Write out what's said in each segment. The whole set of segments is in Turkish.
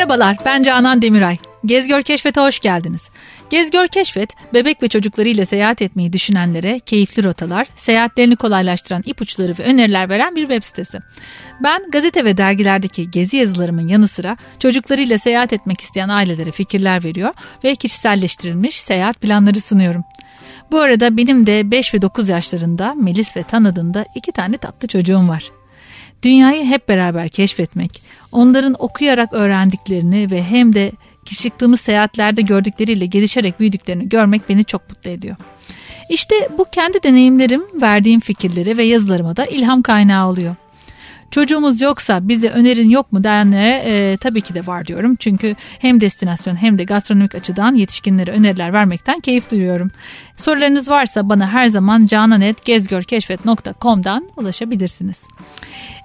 Merhabalar, ben Canan Demiray. Gezgör Keşfet'e hoş geldiniz. Gezgör Keşfet, bebek ve çocuklarıyla seyahat etmeyi düşünenlere keyifli rotalar, seyahatlerini kolaylaştıran ipuçları ve öneriler veren bir web sitesi. Ben gazete ve dergilerdeki gezi yazılarımın yanı sıra çocuklarıyla seyahat etmek isteyen ailelere fikirler veriyor ve kişiselleştirilmiş seyahat planları sunuyorum. Bu arada benim de 5 ve 9 yaşlarında Melis ve Tan adında iki tane tatlı çocuğum var. Dünyayı hep beraber keşfetmek, onların okuyarak öğrendiklerini ve hem de çıktığımız seyahatlerde gördükleriyle gelişerek büyüdüklerini görmek beni çok mutlu ediyor. İşte bu kendi deneyimlerim, verdiğim fikirleri ve yazılarıma da ilham kaynağı oluyor. Çocuğumuz yoksa bize önerin yok mu diyenlere e, tabii ki de var diyorum. Çünkü hem destinasyon hem de gastronomik açıdan yetişkinlere öneriler vermekten keyif duyuyorum. Sorularınız varsa bana her zaman cananet.gezgörkeşfet.com'dan ulaşabilirsiniz.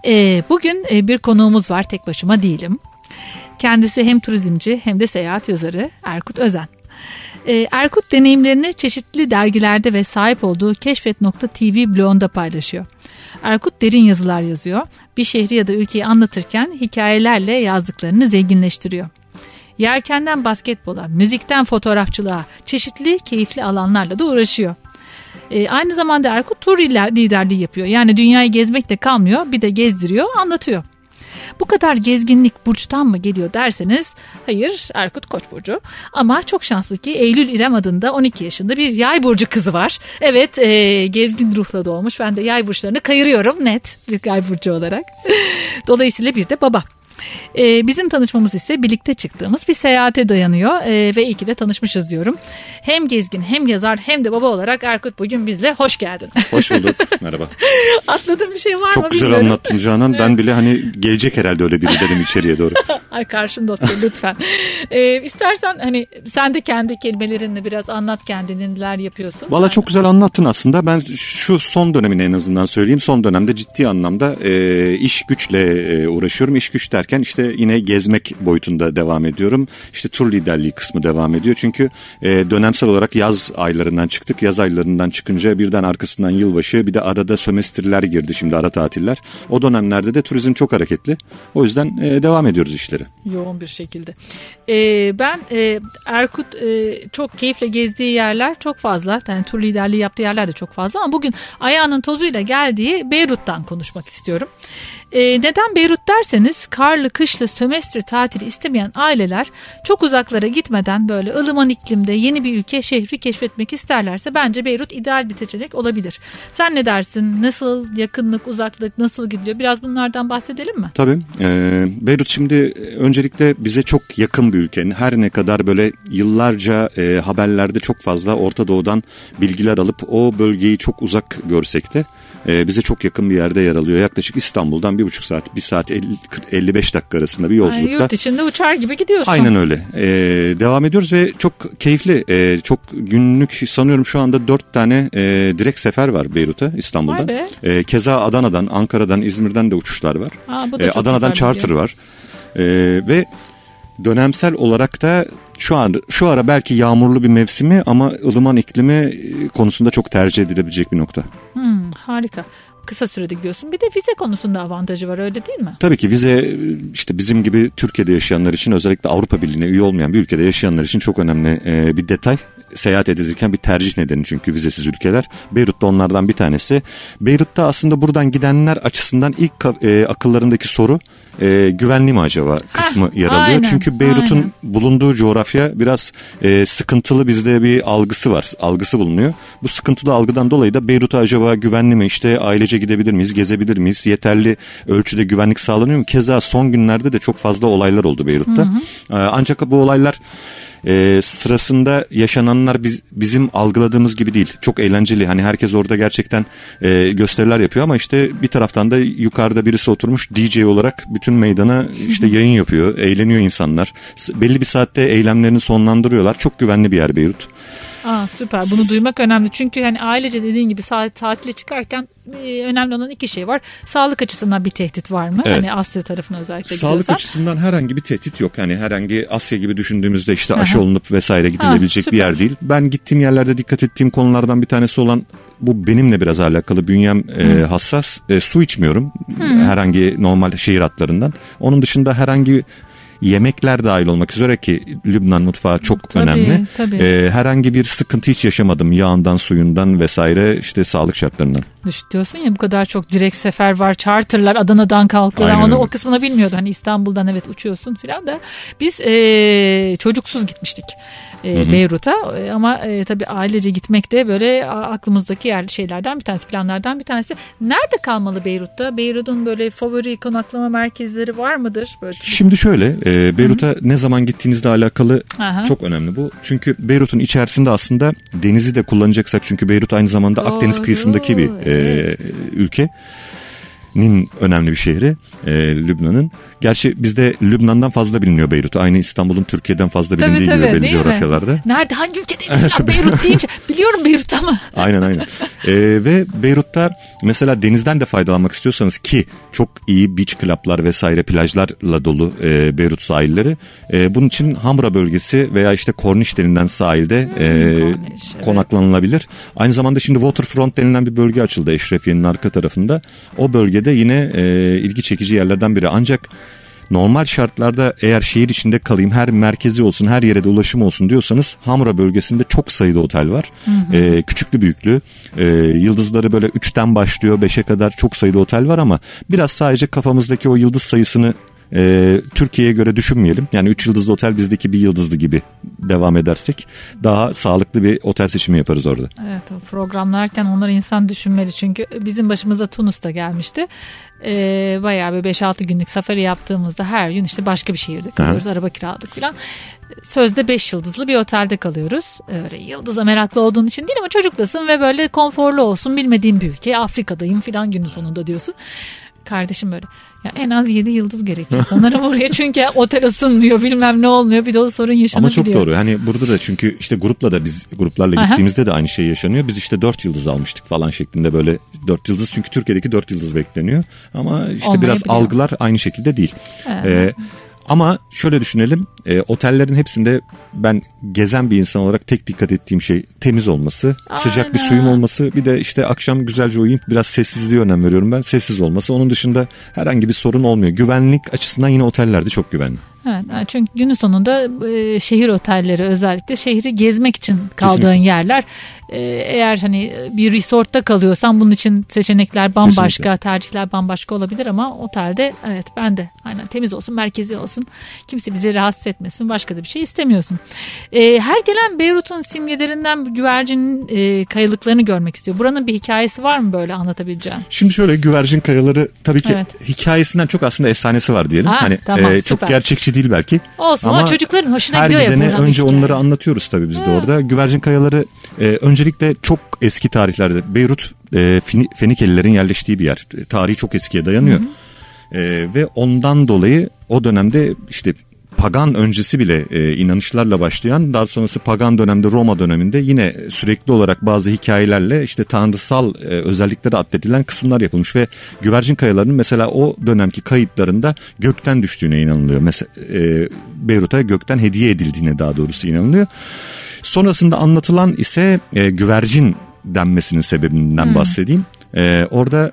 E, bugün e, bir konuğumuz var tek başıma değilim. Kendisi hem turizmci hem de seyahat yazarı Erkut Özen. Ee, Erkut deneyimlerini çeşitli dergilerde ve sahip olduğu keşfet.tv blogunda paylaşıyor. Erkut derin yazılar yazıyor. Bir şehri ya da ülkeyi anlatırken hikayelerle yazdıklarını zenginleştiriyor. Yerkenden basketbola, müzikten fotoğrafçılığa, çeşitli keyifli alanlarla da uğraşıyor. E, aynı zamanda Erkut tur liderliği yapıyor. Yani dünyayı gezmekle kalmıyor bir de gezdiriyor anlatıyor. Bu kadar gezginlik burçtan mı geliyor derseniz hayır Erkut Koç burcu. Ama çok şanslı ki Eylül İrem adında 12 yaşında bir yay burcu kızı var. Evet e, gezgin ruhla doğmuş. Ben de yay burçlarını kayırıyorum net bir yay burcu olarak. Dolayısıyla bir de baba. E, bizim tanışmamız ise birlikte çıktığımız bir seyahate dayanıyor e, ve iyi ki de tanışmışız diyorum. Hem gezgin hem yazar hem de baba olarak Erkut bugün bizle hoş geldin. Hoş bulduk merhaba. Atladığım bir şey var Çok mı Çok güzel bilmiyorum. anlattın Canan. Ben bile hani gelecek herhalde öyle biri dedim içeriye doğru. Ay karşımda otur lütfen. Ee, istersen hani sen de kendi kelimelerinle biraz anlat kendini neler yapıyorsun. Valla çok güzel anlattın aslında. Ben şu son dönemini en azından söyleyeyim. Son dönemde ciddi anlamda e, iş güçle e, uğraşıyorum. İş güç derken işte yine gezmek boyutunda devam ediyorum. İşte tur liderliği kısmı devam ediyor. Çünkü e, dönemsel olarak yaz aylarından çıktık. Yaz aylarından çıkınca birden arkasından yılbaşı bir de arada sömestrler girdi şimdi ara tatiller. O dönemlerde de turizm çok hareketli. O yüzden e, devam ediyoruz işleri. Yoğun bir şekilde. Ee, ben e, Erkut e, çok keyifle gezdiği yerler çok fazla. Yani tur liderliği yaptığı yerler de çok fazla ama bugün ayağının tozuyla geldiği Beyrut'tan konuşmak istiyorum. E, neden Beyrut derseniz karlı kışlı sömestr tatili istemeyen aileler çok uzaklara gitmeden böyle ılıman iklimde yeni bir ülke şehri keşfetmek isterlerse bence Beyrut ideal bir seçenek olabilir. Sen ne dersin? Nasıl yakınlık, uzaklık nasıl gidiyor? Biraz bunlardan bahsedelim mi? Tabii. E, Beyrut şimdi öncelikle bize çok yakın bir ülke. Her ne kadar böyle yıllarca e, haberlerde çok fazla Orta Doğu'dan bilgiler alıp o bölgeyi çok uzak görsek de e, bize çok yakın bir yerde yer alıyor. Yaklaşık İstanbul'dan bir buçuk saat, bir saat 50, 55 dakika arasında bir yolculukta. Yani yurt içinde uçar gibi gidiyorsun. Aynen öyle. E, devam ediyoruz ve çok keyifli, e, çok günlük sanıyorum şu anda dört tane e, direkt sefer var Beyrut'a İstanbul'dan. E, keza Adana'dan, Ankara'dan, İzmir'den de uçuşlar var. Aa, bu da e, Adana'dan charter var. E, ve dönemsel olarak da şu an şu ara belki yağmurlu bir mevsimi ama ılıman iklimi konusunda çok tercih edilebilecek bir nokta. Hmm, harika kısa sürede gidiyorsun. Bir de vize konusunda avantajı var öyle değil mi? Tabii ki vize işte bizim gibi Türkiye'de yaşayanlar için özellikle Avrupa Birliği'ne üye olmayan bir ülkede yaşayanlar için çok önemli bir detay. Seyahat edilirken bir tercih nedeni çünkü vizesiz ülkeler. Beyrut da onlardan bir tanesi. Beyrut'ta aslında buradan gidenler açısından ilk e, akıllarındaki soru e, güvenli mi acaba kısmı Heh, yer alıyor. Aynen, Çünkü Beyrut'un bulunduğu coğrafya biraz e, sıkıntılı bizde bir algısı var. Algısı bulunuyor. Bu sıkıntılı algıdan dolayı da Beyrut'a acaba güvenli mi işte ailece gidebilir miyiz, gezebilir miyiz? Yeterli ölçüde güvenlik sağlanıyor mu? Keza son günlerde de çok fazla olaylar oldu Beyrut'ta. Hı hı. E, ancak bu olaylar e, sırasında yaşananlar biz, bizim algıladığımız gibi değil. Çok eğlenceli. Hani herkes orada gerçekten e, gösteriler yapıyor ama işte bir taraftan da yukarıda birisi oturmuş DJ olarak bütün meydana işte yayın yapıyor. Eğleniyor insanlar. Belli bir saatte eylemlerini sonlandırıyorlar. Çok güvenli bir yer Beyrut. Aa, süper bunu duymak önemli çünkü hani ailece dediğin gibi tatile çıkarken e, önemli olan iki şey var. Sağlık açısından bir tehdit var mı? Evet. Hani Asya tarafına özellikle Sağlık gidiyorsan. açısından herhangi bir tehdit yok. Hani herhangi Asya gibi düşündüğümüzde işte aşı olunup vesaire gidilebilecek ha, bir yer değil. Ben gittiğim yerlerde dikkat ettiğim konulardan bir tanesi olan bu benimle biraz alakalı. Bünyem e, hassas. E, su içmiyorum. Hı. Herhangi normal şehir hatlarından. Onun dışında herhangi yemekler dahil olmak üzere ki Lübnan mutfağı çok Tabii, önemli. tabii. Ee, herhangi bir sıkıntı hiç yaşamadım yağından, suyundan vesaire işte sağlık şartlarından. Diyorsun ya bu kadar çok direkt sefer var. Charterlar Adana'dan kalkıyor. Aynen Onu öyle. o kısmını bilmiyordum. Hani İstanbul'dan evet uçuyorsun filan da. Biz e, çocuksuz gitmiştik e, Beyrut'a. E, ama e, tabii ailece gitmek de böyle aklımızdaki yer şeylerden bir tanesi, planlardan bir tanesi. Nerede kalmalı Beyrut'ta? Beyrut'un böyle favori konaklama merkezleri var mıdır? Böyle Şimdi şöyle e, Beyrut'a ne zaman gittiğinizle alakalı Aha. çok önemli bu. Çünkü Beyrut'un içerisinde aslında denizi de kullanacaksak çünkü Beyrut aynı zamanda Akdeniz Doğru, kıyısındaki bir e, evet. ülke. Nin önemli bir şehri e, Lübnan'ın. Gerçi bizde Lübnan'dan fazla biliniyor Beyrut. Aynı İstanbul'un Türkiye'den fazla Tabii, bilindiği tabii, gibi belli değil mi? coğrafyalarda. Nerede hangi ülkede ya Beyrut deyince biliyorum Beyrut ama. Aynen aynen. Ee, ve Beyrut'ta mesela denizden de faydalanmak istiyorsanız ki çok iyi beach club'lar vesaire plajlarla dolu e, Beyrut sahilleri. E, bunun için Hamra bölgesi veya işte Korniş denilen sahilde e, Korniş, evet. konaklanılabilir. Aynı zamanda şimdi Waterfront denilen bir bölge açıldı Eşrefiye'nin arka tarafında. O bölgede yine e, ilgi çekici yerlerden biri. Ancak Normal şartlarda eğer şehir içinde kalayım her merkezi olsun her yere de ulaşım olsun diyorsanız Hamra bölgesinde çok sayıda otel var. Ee, küçüklü büyüklü Ee, yıldızları böyle 3'ten başlıyor 5'e kadar çok sayıda otel var ama biraz sadece kafamızdaki o yıldız sayısını e, Türkiye'ye göre düşünmeyelim. Yani 3 yıldızlı otel bizdeki bir yıldızlı gibi devam edersek daha sağlıklı bir otel seçimi yaparız orada. Evet o programlarken onları insan düşünmeli çünkü bizim başımıza Tunus'ta gelmişti. Ee, bayağı bir 5-6 günlük safari yaptığımızda her gün işte başka bir şehirde kalıyoruz. Araba kiraladık falan. Sözde 5 yıldızlı bir otelde kalıyoruz. Öyle yıldıza meraklı olduğun için değil ama çocuklasın ve böyle konforlu olsun bilmediğin bir ülke. Afrika'dayım falan günün sonunda diyorsun. Kardeşim böyle ya en az 7 yıldız gerekiyor sanırım oraya çünkü otel ısınmıyor bilmem ne olmuyor bir de o sorun Ama yaşanabiliyor. çok doğru. Hani burada da çünkü işte grupla da biz gruplarla Aha. gittiğimizde de aynı şey yaşanıyor. Biz işte 4 yıldız almıştık falan şeklinde böyle 4 yıldız çünkü Türkiye'deki 4 yıldız bekleniyor. Ama işte biraz algılar aynı şekilde değil. Evet. Ee, ama şöyle düşünelim. e, otellerin hepsinde ben gezen bir insan olarak tek dikkat ettiğim şey temiz olması, sıcak bir Aynen. suyun olması, bir de işte akşam güzelce uyuyup biraz sessizliğe önem veriyorum ben. Sessiz olması. Onun dışında herhangi bir sorun olmuyor. Güvenlik açısından yine otellerde çok güvenli. Evet, çünkü günün sonunda e, şehir otelleri özellikle şehri gezmek için kaldığın Kesinlikle. yerler. E, eğer hani bir resortta kalıyorsan bunun için seçenekler bambaşka, Kesinlikle. tercihler bambaşka olabilir ama otelde evet ben de aynen temiz olsun, merkezi olsun. Kimse bizi rahatsız etmesin, başka da bir şey istemiyorsun. E, her gelen Beyrut'un simgelerinden güvercinin e, kayalıklarını görmek istiyor. Buranın bir hikayesi var mı böyle anlatabileceğin? Şimdi şöyle güvercin kayaları tabii ki Evet. hikayesinden çok aslında efsanesi var diyelim. Ha, hani tamam, e, çok süper. gerçekçi değil belki. Olsun ama, çocukların hoşuna her gidiyor ya önce hikaye. onları anlatıyoruz tabii biz de orada. Güvercin kayaları e, öncelikle çok eski tarihlerde Beyrut e, Fenikelilerin yerleştiği bir yer. E, Tarihi çok eskiye dayanıyor. E, ve ondan dolayı o dönemde işte pagan öncesi bile e, inanışlarla başlayan daha sonrası pagan dönemde Roma döneminde yine sürekli olarak bazı hikayelerle işte tanrısal e, özellikleri atfedilen kısımlar yapılmış ve güvercin kayalarının mesela o dönemki kayıtlarında gökten düştüğüne inanılıyor. Mesela e, Beyrut'a gökten hediye edildiğine daha doğrusu inanılıyor. Sonrasında anlatılan ise e, güvercin denmesinin sebebinden bahsedeyim. E, orada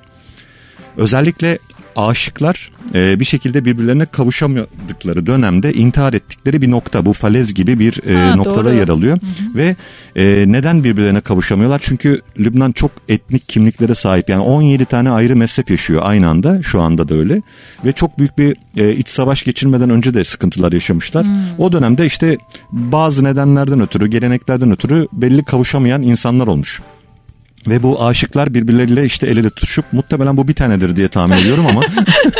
özellikle aşıklar e, bir şekilde birbirlerine kavuşamadıkları dönemde intihar ettikleri bir nokta. Bu falez gibi bir e, Ha, noktada doğru. yer alıyor. Ve e, neden birbirlerine kavuşamıyorlar? Çünkü Lübnan çok etnik kimliklere sahip. Yani 17 tane ayrı mezhep yaşıyor aynı anda. Şu anda da öyle. Ve çok büyük bir e, iç savaş geçirmeden önce de sıkıntılar yaşamışlar. O dönemde işte bazı nedenlerden ötürü, geleneklerden ötürü belli kavuşamayan insanlar olmuş. Ve bu aşıklar birbirleriyle işte el ele tutuşup muhtemelen bu bir tanedir diye tahmin ediyorum ama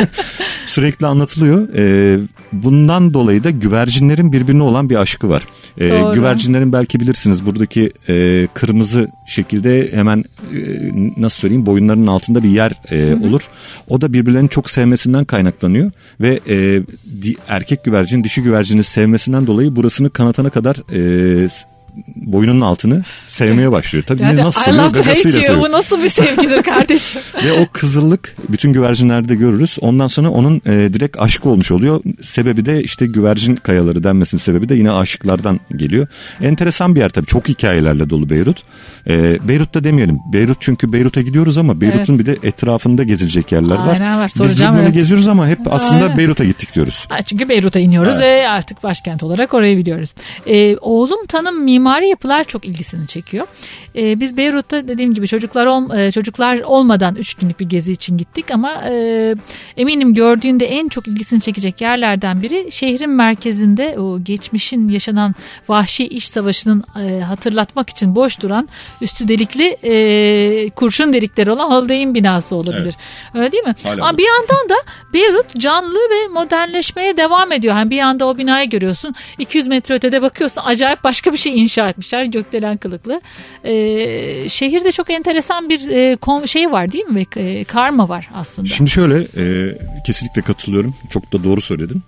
sürekli anlatılıyor. Ee, bundan dolayı da güvercinlerin birbirine olan bir aşkı var. Ee, Doğru. güvercinlerin belki bilirsiniz buradaki e, kırmızı şekilde hemen e, nasıl söyleyeyim boyunlarının altında bir yer e, olur. O da birbirlerini çok sevmesinden kaynaklanıyor ve e, di- erkek güvercin dişi güvercini sevmesinden dolayı burasını kanatana kadar e, boynunun altını sevmeye başlıyor. Tabii Yani nasıl seviyor? Gagasıyla seviyor. Bu nasıl bir sevgidir kardeşim? Ve o kızıllık bütün güvercinlerde görürüz. Ondan sonra onun e, direkt aşık olmuş oluyor. Sebebi de işte güvercin kayaları denmesinin sebebi de yine aşıklardan geliyor. Enteresan bir yer tabii. Çok hikayelerle dolu Beyrut. E, Beyrut'ta demeyelim. Beyrut çünkü Beyrut'a gidiyoruz ama Beyrut'un bir de etrafında gezilecek yerler var. Aynen var. Biz Soracağım, Lübnan'ı evet. geziyoruz ama hep aslında Aynen. Beyrut'a gittik diyoruz. Ha, Çünkü Beyrut'a iniyoruz ve artık başkent olarak orayı biliyoruz. Ee, oğlum tanım mimari yapılar çok ilgisini çekiyor. Ee, biz Beyrut'ta dediğim gibi çocuklar ol, e, çocuklar olmadan 3 günlük bir gezi için gittik ama e, eminim gördüğünde en çok ilgisini çekecek yerlerden biri şehrin merkezinde o geçmişin yaşanan vahşi iş savaşının e, hatırlatmak için boş duran üstü delikli e, kurşun delikleri olan Haldey'in binası olabilir. Öyle değil mi? Hala Ama bir yandan da Beyrut canlı ve modernleşmeye devam ediyor. Hani bir yanda o binayı görüyorsun. 200 metre ötede bakıyorsun acayip başka bir şey inşa etmişler. Gökdelen kılıklı. Ee, şehirde çok enteresan bir e, şey var değil mi? E, karma var aslında. Şimdi şöyle e, kesinlikle katılıyorum. Çok da doğru söyledin.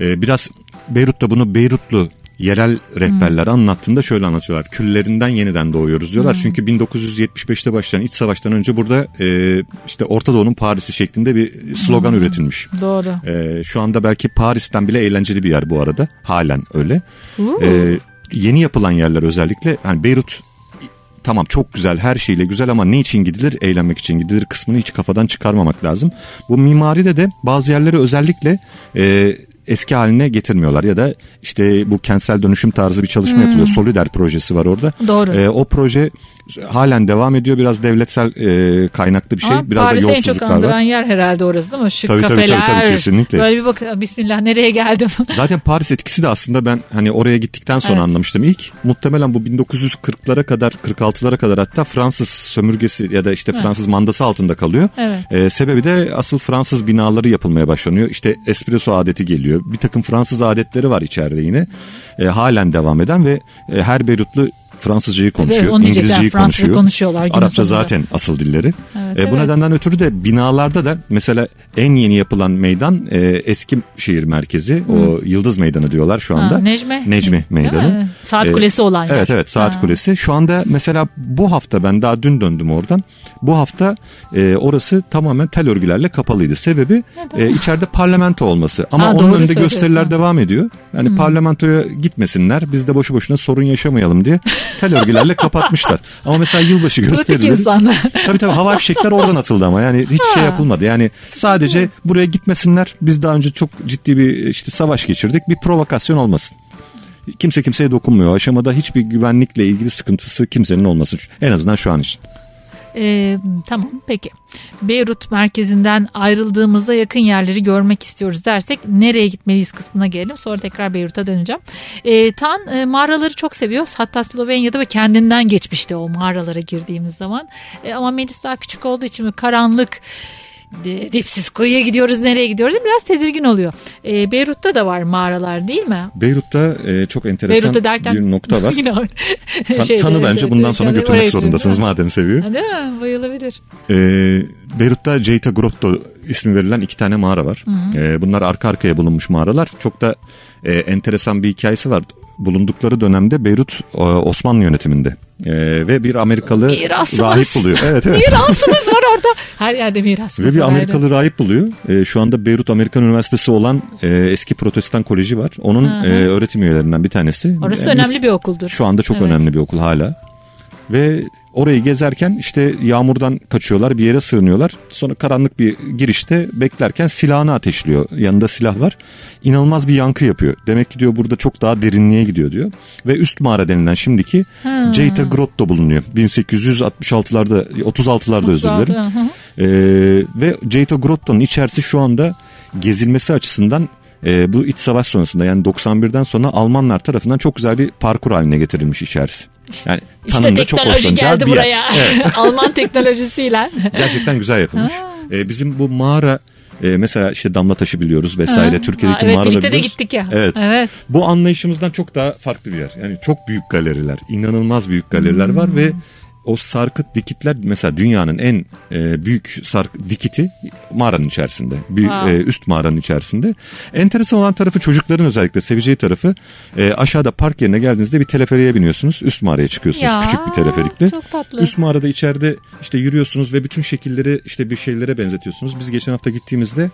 E, biraz Beyrut'ta bunu Beyrutlu yerel rehberler anlattığında şöyle anlatıyorlar. Küllerinden yeniden doğuyoruz diyorlar. Çünkü 1975'te başlayan iç savaştan önce burada e, işte Orta Doğu'nun Paris'i şeklinde bir slogan üretilmiş. Doğru. E, şu anda belki Paris'ten bile eğlenceli bir yer bu arada. Halen öyle. Uuu. E, yeni yapılan yerler özellikle hani Beyrut tamam çok güzel her şeyle güzel ama ne için gidilir? Eğlenmek için gidilir kısmını hiç kafadan çıkarmamak lazım. Bu mimaride de bazı yerleri özellikle e, eski haline getirmiyorlar ya da işte bu kentsel dönüşüm tarzı bir çalışma yapılıyor. Solider projesi var orada. Doğru. E, o proje halen devam ediyor. Biraz devletsel e, kaynaklı bir şey. Ama Biraz Paris'i da en çok yolsuzluklar andıran var. yer herhalde orası değil mi? Şık Tabii, tabii, tabii, kafeler. tabii, kesinlikle. Böyle bir bak bismillah nereye geldim? Zaten Paris etkisi de aslında ben hani oraya gittikten sonra Evet. anlamıştım. İlk muhtemelen bu 1940'lara kadar 46'lara kadar hatta Fransız sömürgesi ya da işte Fransız mandası altında kalıyor. Evet. Ee, sebebi de asıl Fransız binaları yapılmaya başlanıyor. İşte espresso adeti geliyor. Bir takım Fransız adetleri var içeride yine. Ee, halen devam eden ve e, her Beyrutlu Fransızcayı konuşuyor, Evet. İngilizceyi konuşuyor. konuşuyorlar Arapça zaten asıl dilleri. Evet, E, bu evet. nedenden ötürü de binalarda da mesela en yeni yapılan meydan e, eski şehir merkezi. O Yıldız Meydanı diyorlar şu anda. Ha. Necmi Değil mi? Meydanı. Saat E, kulesi olan yer. Evet evet saat Ha. kulesi. Şu anda mesela bu hafta ben daha dün döndüm oradan. Bu hafta e, orası tamamen tel örgülerle kapalıydı. Sebebi e, içeride parlamento olması. Ama Ha, onun önünde gösteriler devam ediyor. Yani parlamentoya gitmesinler. Biz de boşu boşuna sorun yaşamayalım diye tel örgülerle kapatmışlar. Ama mesela yılbaşı gösterileri insanlar. Tabii tabii havai fişekler oradan atıldı ama yani hiç şey Ha. yapılmadı. Yani sadece buraya gitmesinler. Biz daha önce çok ciddi bir işte savaş geçirdik. Bir provokasyon olmasın. Kimse kimseye dokunmuyor. Aşamada hiçbir güvenlikle ilgili sıkıntısı kimsenin olmasın. En azından şu an için. Ee, tamam peki. Beyrut merkezinden ayrıldığımızda yakın yerleri görmek istiyoruz dersek nereye gitmeliyiz kısmına gelelim. Sonra tekrar Beyrut'a döneceğim. Ee, Tan e, mağaraları çok seviyor. Hatta Slovenya'da ve kendinden geçmişti o mağaralara girdiğimiz zaman. E, ama Melis daha küçük olduğu için karanlık dipsiz kuyuya gidiyoruz nereye gidiyoruz biraz tedirgin oluyor. Ee, Beyrut'ta da var mağaralar değil mi? Beyrut'ta e, çok enteresan Beyrut'ta derken bir nokta var. Yine o- Ta- şeyde, tanı bence evet, bundan evet, sonra oraya götürmek zorundasınız madem seviyor. Ha, Değil mi? Bayılabilir. E, Beyrut'ta Ceyta Grotto ismi verilen iki tane mağara var. E, bunlar arka arkaya bulunmuş mağaralar. Çok da e, enteresan bir hikayesi var. Bulundukları dönemde Beyrut e, Osmanlı yönetiminde E, ve bir Amerikalı Mirasımız. rahip buluyor. Evet evet. Mirasımız var orada. Her yerde mirasımız Ve bir var. Amerikalı rahip buluyor. E, şu anda Beyrut Amerikan Üniversitesi olan e, eski Protestan Koleji var. Onun e, öğretim üyelerinden bir tanesi. Orası E, önemli bir okuldur. Şu anda çok Evet. önemli bir okul hala. Ve orayı gezerken işte yağmurdan kaçıyorlar bir yere sığınıyorlar. Sonra karanlık bir girişte beklerken silahını ateşliyor. Yanında silah var. İnanılmaz bir yankı yapıyor. Demek ki diyor burada çok daha derinliğe gidiyor diyor. Ve üst mağara denilen şimdiki Ceyta Grotto bulunuyor. 1866'larda 36'larda özür dilerim. Ee, ve Ceyta Grotto'nun içerisi şu anda gezilmesi açısından e, bu iç savaş sonrasında yani 91'den sonra Almanlar tarafından çok güzel bir parkur haline getirilmiş içerisi. Yani İşte tanımda çok hoşlanacağı geldi bir yer. buraya. Alman teknolojisiyle. Gerçekten güzel yapılmış. Ee, bizim bu mağara e, mesela işte damla taşı biliyoruz vesaire. Ha. Türkiye'deki Ha, evet, mağaraları birlikte de biliyoruz. gittik ya. Evet. Evet. Bu anlayışımızdan çok daha farklı bir yer. Yani çok büyük galeriler, inanılmaz büyük galeriler var ve o sarkıt dikitler mesela dünyanın en e, büyük sark dikiti mağaranın içerisinde. Büyük, e, üst mağaranın içerisinde. Enteresan olan tarafı çocukların özellikle seveceği tarafı e, aşağıda park yerine geldiğinizde bir teleferiğe biniyorsunuz. Üst mağaraya çıkıyorsunuz Ya, küçük bir teleferikle. çok tatlı. Üst mağarada içeride işte yürüyorsunuz ve bütün şekilleri işte bir şeylere benzetiyorsunuz. Biz geçen hafta gittiğimizde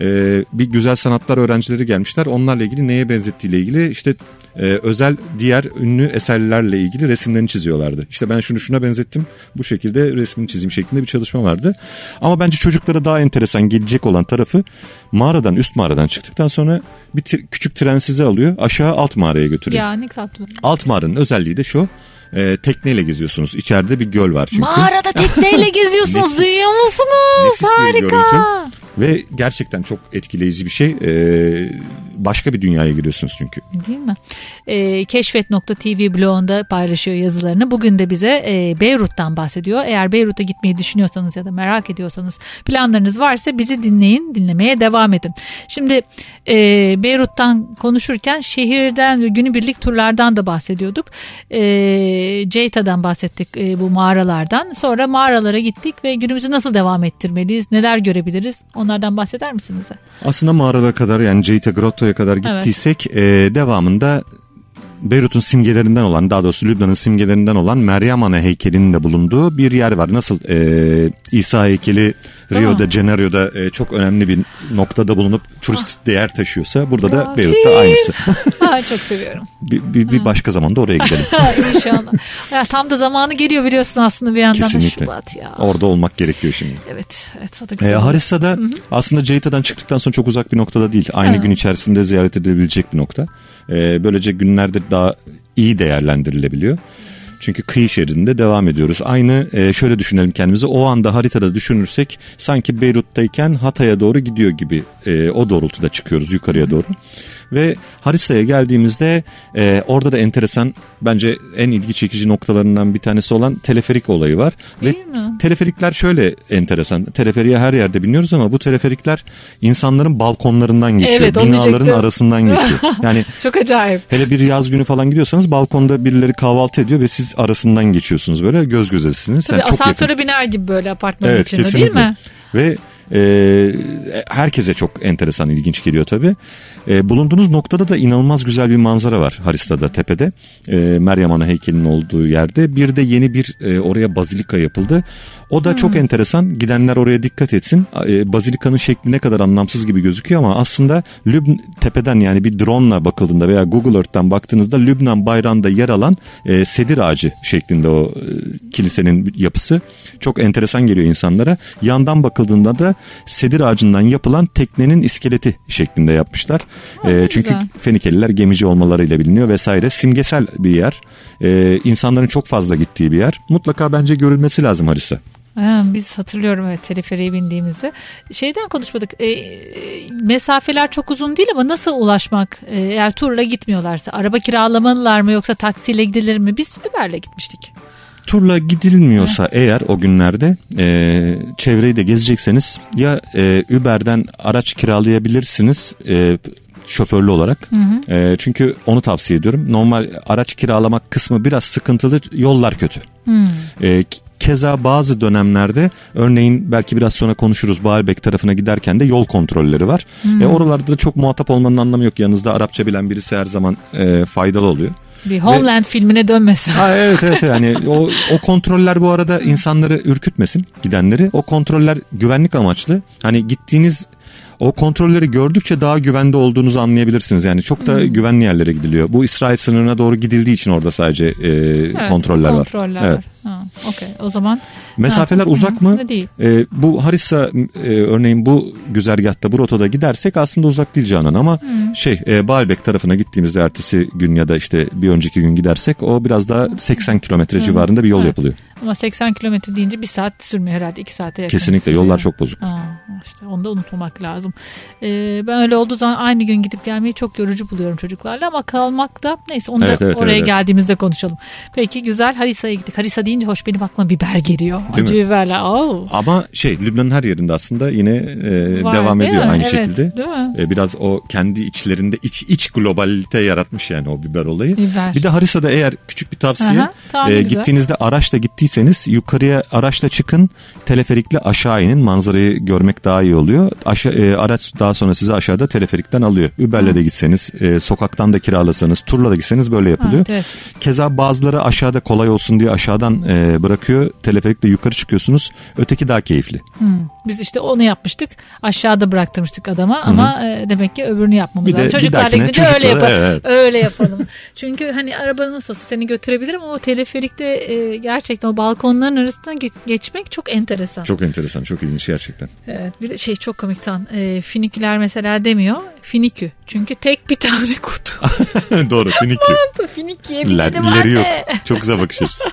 e, bir güzel sanatlar öğrencileri gelmişler. Onlarla ilgili neye benzettiğiyle ilgili işte e, özel diğer ünlü eserlerle ilgili resimlerini çiziyorlardı. İşte ben şunu şuna benzettim. Bu şekilde resmini çizeyim şeklinde bir çalışma vardı. Ama bence çocuklara daha enteresan gelecek olan tarafı mağaradan üst mağaradan çıktıktan sonra bir küçük tren sizi alıyor. Aşağı alt mağaraya götürüyor. Ya ne tatlı. Alt mağaranın özelliği de şu. E, tekneyle geziyorsunuz. İçeride bir göl var çünkü. Mağarada tekneyle geziyorsunuz Nefis. duyuyor musunuz? Nefis bir Harika. Ve gerçekten çok etkileyici bir şey. Ee, başka bir dünyaya giriyorsunuz çünkü. Değil mi? E, Keşfet.tv blogunda paylaşıyor yazılarını. Bugün de bize e, Beyrut'tan bahsediyor. Eğer Beyrut'a gitmeyi düşünüyorsanız ya da merak ediyorsanız planlarınız varsa bizi dinleyin, dinlemeye devam edin. Şimdi e, Beyrut'tan konuşurken şehirden ve günübirlik turlardan da bahsediyorduk. E, Ceyta'dan bahsettik e, bu mağaralardan. Sonra mağaralara gittik ve günümüzü nasıl devam ettirmeliyiz, neler görebiliriz onlardan bahseder misiniz? Aslında mağaralara kadar yani Ceyta Grotto'ya kadar gittiysek e, devamında Beyrut'un simgelerinden olan daha doğrusu Lübnan'ın simgelerinden olan Meryem Ana heykelinin de bulunduğu bir yer var. Nasıl e, İsa heykeli Rio de Janeiro'da e, çok önemli bir noktada bulunup turistik değer taşıyorsa burada da Ya, Beyrut'ta aynısı. Ha, çok seviyorum. bir, bir, bir başka zamanda oraya gidelim. İnşallah. Ya, tam da zamanı geliyor biliyorsun aslında bir yandan da Kesinlikle. Şubat ya. Orada olmak gerekiyor şimdi. Evet, evet o da E. Harissa'da aslında Ceyta'dan çıktıktan sonra çok uzak bir noktada değil. Aynı Ha. gün içerisinde ziyaret edilebilecek bir nokta. E, böylece günlerde daha iyi değerlendirilebiliyor. Çünkü kıyı şeridinde devam ediyoruz. Aynı e, şöyle düşünelim kendimizi. O anda haritada düşünürsek sanki Beyrut'tayken Hatay'a doğru gidiyor gibi e, o doğrultuda çıkıyoruz yukarıya doğru. Ve Harissa'ya geldiğimizde e, orada da enteresan bence en ilgi çekici noktalarından bir tanesi olan teleferik olayı var. Ve Değil mi? Teleferikler şöyle enteresan. Teleferiğe her yerde biniyoruz ama bu teleferikler insanların balkonlarından geçiyor. Evet, binaların arasından geçiyor. Yani Çok acayip. hele bir yaz günü falan gidiyorsanız balkonda birileri kahvaltı ediyor ve siz arasından geçiyorsunuz böyle göz gözesiniz. Tabii Yani asansöre yakın. biner gibi böyle apartmanın Evet içinde kesinlikle. değil mi? Ve e, herkese çok enteresan ilginç geliyor tabii. E, bulunduğunuz noktada da inanılmaz güzel bir manzara var Harista'da tepede. E, Meryem Ana heykelinin olduğu yerde. Bir de yeni bir e, oraya bazilika yapıldı. O da çok enteresan. Gidenler oraya dikkat etsin. E, bazilikanın şekli ne kadar anlamsız gibi gözüküyor ama aslında Lübn tepeden yani bir drone'la bakıldığında veya Google Earth'ten baktığınızda Lübnan bayrağında yer alan e, sedir ağacı şeklinde o e, kilisenin yapısı çok enteresan geliyor insanlara. Yandan bakıldığında da sedir ağacından yapılan teknenin iskeleti şeklinde yapmışlar. Ha, E, çünkü güzel. Fenikeliler gemici olmalarıyla biliniyor vesaire. Simgesel bir yer. E, insanların çok fazla gittiği bir yer. Mutlaka bence görülmesi lazım Harissa. Ha, biz hatırlıyorum evet teleferiğe bindiğimizi. Şeyden konuşmadık. E, e, mesafeler çok uzun değil ama nasıl ulaşmak? E, eğer turla gitmiyorlarsa araba kiralamalılar mı yoksa taksiyle gidilir mi? Biz Uber'le gitmiştik. Turla gidilmiyorsa eğer o günlerde e, çevreyi de gezecekseniz ya e, Uber'den araç kiralayabilirsiniz e, şoförlü olarak. E, çünkü onu tavsiye ediyorum. Normal araç kiralamak kısmı biraz sıkıntılı yollar kötü. E, Keza bazı dönemlerde örneğin belki biraz sonra konuşuruz Baalbek tarafına giderken de yol kontrolleri var. E, oralarda da çok muhatap olmanın anlamı yok. Yanınızda Arapça bilen birisi her zaman e, faydalı oluyor. Bir Homeland filmine dönmesin. Ha, evet evet yani o, o kontroller bu arada insanları ürkütmesin gidenleri. O kontroller güvenlik amaçlı. Hani gittiğiniz o kontrolleri gördükçe daha güvende olduğunuzu anlayabilirsiniz. Yani çok da güvenli yerlere gidiliyor. Bu İsrail sınırına doğru gidildiği için orada sadece e, Evet, kontroller, kontroller var. var. Evet. Ha. O zaman Mesafeler Ha, uzak hı, mı? değil. E, bu Harissa e, örneğin bu güzergahta bu rotada gidersek aslında uzak değil Canan ama şey e, Baalbek tarafına gittiğimizde ertesi gün ya da işte bir önceki gün gidersek o biraz daha 80 kilometre civarında bir yol Evet. yapılıyor. Ama 80 kilometre deyince bir saat sürmüyor herhalde. 2 saate yakın Kesinlikle sürüyor. yollar çok bozuk. Aa, işte onu da unutmamak lazım. Ee, ben öyle olduğu zaman aynı gün gidip gelmeyi çok yorucu buluyorum çocuklarla ama kalmak da neyse onu Evet, da evet, oraya evet. geldiğimizde konuşalım. Peki güzel Harisa'ya gittik. Harisa deyince hoş benim aklıma biber geliyor. Değil Acı mi? biberler. Oo. Ama şey Lübnan'ın her yerinde aslında yine e, Var, devam ediyor mi? aynı Evet, şekilde. değil mi? E, biraz o kendi içlerinde iç iç globalite yaratmış yani o biber olayı. Biber. Bir de Harisa'da eğer küçük bir tavsiye Aha, tamam, e, güzel. gittiğinizde araçla gittiyseniz yukarıya araçla çıkın teleferikle aşağı inin manzarayı görmek daha iyi oluyor. Aşağı, e, araç daha sonra sizi aşağıda teleferikten alıyor. Uber'le de gitseniz e, sokaktan da kiralasanız turla da gitseniz böyle yapılıyor. Evet, evet. Keza bazıları aşağıda kolay olsun diye aşağıdan e, bırakıyor. Teleferikle yukarı çıkıyorsunuz. Öteki daha keyifli. Hmm. Biz işte onu yapmıştık. Aşağıda bıraktırmıştık adama ama e, demek ki öbürünü yapmamız Bir lazım. bir Çocuklarla gidince öyle çocuklara- yapalım. evet. Öyle yapalım. Çünkü hani araba nasıl seni götürebilirim ama o teleferikte e, gerçekten o balkonların arasından ge- geçmek çok enteresan. Çok enteresan, çok ilginç gerçekten. Evet, bir de şey çok komik tan. E, finiküler mesela demiyor. Finikü. Çünkü tek bir tane kutu. Doğru, finikü. Finiküye İler- binelim ileri yok. Çok güzel bakış açısı.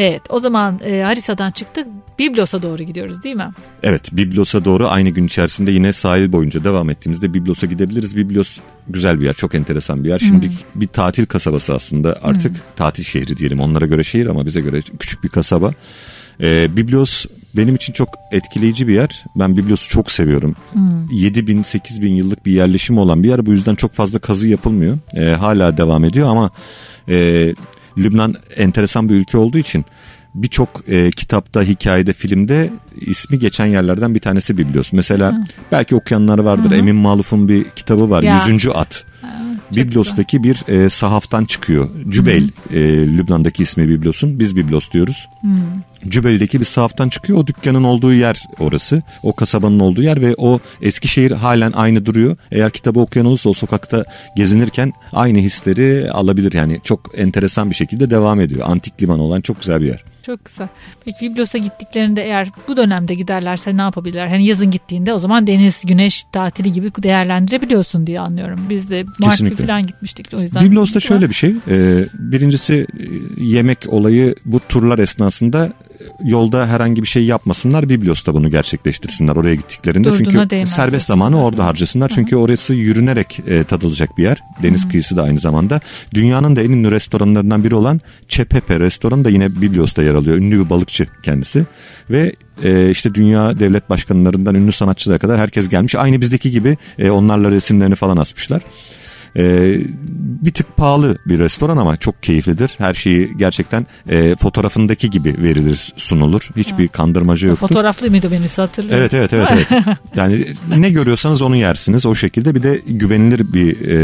Evet o zaman e, Harisa'dan çıktık. Biblos'a doğru gidiyoruz değil mi? Evet, Biblos'a doğru aynı gün içerisinde yine sahil boyunca devam ettiğimizde Biblos'a gidebiliriz. Biblos güzel bir yer, çok enteresan bir yer. Şimdi bir tatil kasabası aslında artık tatil şehri diyelim. Onlara göre şehir ama bize göre küçük bir kasaba. Ee, Biblos benim için çok etkileyici bir yer. Ben Biblos'u çok seviyorum. 7 bin 8 bin yıllık bir yerleşimi olan bir yer. Bu yüzden çok fazla kazı yapılmıyor. Ee, hala devam ediyor ama e, Lübnan enteresan bir ülke olduğu için birçok e, kitapta, hikayede, filmde ismi geçen yerlerden bir tanesi Biblos. Mesela belki okuyanlar vardır. Emin Maluf'un bir kitabı var. Yüzüncü At. Biblos'taki bir e, sahaftan çıkıyor. Cübeyl e, Lübnan'daki ismi Biblos'un. Biz Biblos diyoruz. Cübeyli'deki bir sahaftan çıkıyor. O dükkanın olduğu yer orası. O kasabanın olduğu yer ve o Eskişehir halen aynı duruyor. Eğer kitabı okuyan olursa o sokakta gezinirken aynı hisleri alabilir. Yani çok enteresan bir şekilde devam ediyor. Antik liman olan çok güzel bir yer. Çok güzel. Peki Biblos'a gittiklerinde eğer bu dönemde giderlerse ne yapabilirler? Hani yazın gittiğinde o zaman deniz, güneş tatili gibi değerlendirebiliyorsun diye anlıyorum. Biz de Mart falan gitmiştik o yüzden. Biblos'ta şöyle bir şey. e, birincisi e, yemek olayı bu turlar esnasında yolda herhangi bir şey yapmasınlar. Biblos'ta bunu gerçekleştirsinler oraya gittiklerinde. Durduğuna Çünkü değmez serbest zamanı orada harcasınlar. Çünkü orası yürünerek e, tadılacak bir yer. Deniz kıyısı da aynı zamanda. Dünyanın da en ünlü restoranlarından biri olan Çepepe restoranı da yine Biblos'ta yer alıyor. Ünlü bir balıkçı kendisi. Ve e, işte dünya devlet başkanlarından ünlü sanatçılara kadar herkes gelmiş. Aynı bizdeki gibi e, onlarla resimlerini falan asmışlar. Ee, bir tık pahalı bir restoran ama çok keyiflidir. Her şeyi gerçekten e, fotoğrafındaki gibi verilir, sunulur. Hiçbir kandırmacı yoktur. Fotoğraflı mıydı menüsü hatırlıyorum. Evet evet evet evet. Yani ne görüyorsanız onu yersiniz o şekilde. Bir de güvenilir bir e,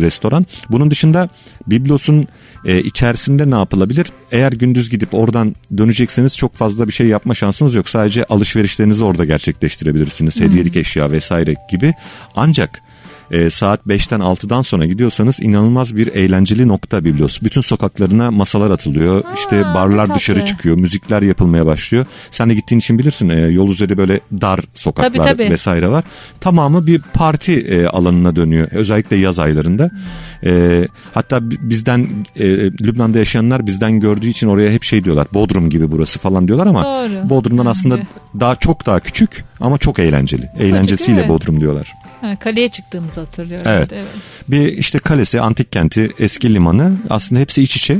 restoran. Bunun dışında Biblos'un e, içerisinde ne yapılabilir? Eğer gündüz gidip oradan dönecekseniz çok fazla bir şey yapma şansınız yok. Sadece alışverişlerinizi orada gerçekleştirebilirsiniz. Hediyelik eşya vesaire gibi. Ancak e, saat 5'ten 6'dan sonra gidiyorsanız inanılmaz bir eğlenceli nokta Biblos. Bütün sokaklarına masalar atılıyor. işte barlar tatlı. dışarı çıkıyor. Müzikler yapılmaya başlıyor. Sen de gittiğin için bilirsin. e, yol üzeri böyle dar sokaklar Tabii, tabii. vesaire var. Tamamı bir parti e, alanına dönüyor. Özellikle yaz aylarında. E, hatta bi- bizden e, Lübnan'da yaşayanlar bizden gördüğü için oraya hep şey diyorlar. Bodrum gibi burası falan diyorlar ama Doğru. Bodrum'dan aslında Bence. daha çok daha küçük ama çok eğlenceli. Eğlencesiyle. Bodrum diyorlar. Ha, kaleye çıktığımızı hatırlıyorum. Evet. evet. Bir işte kalesi, antik kenti, eski limanı aslında hepsi iç içe.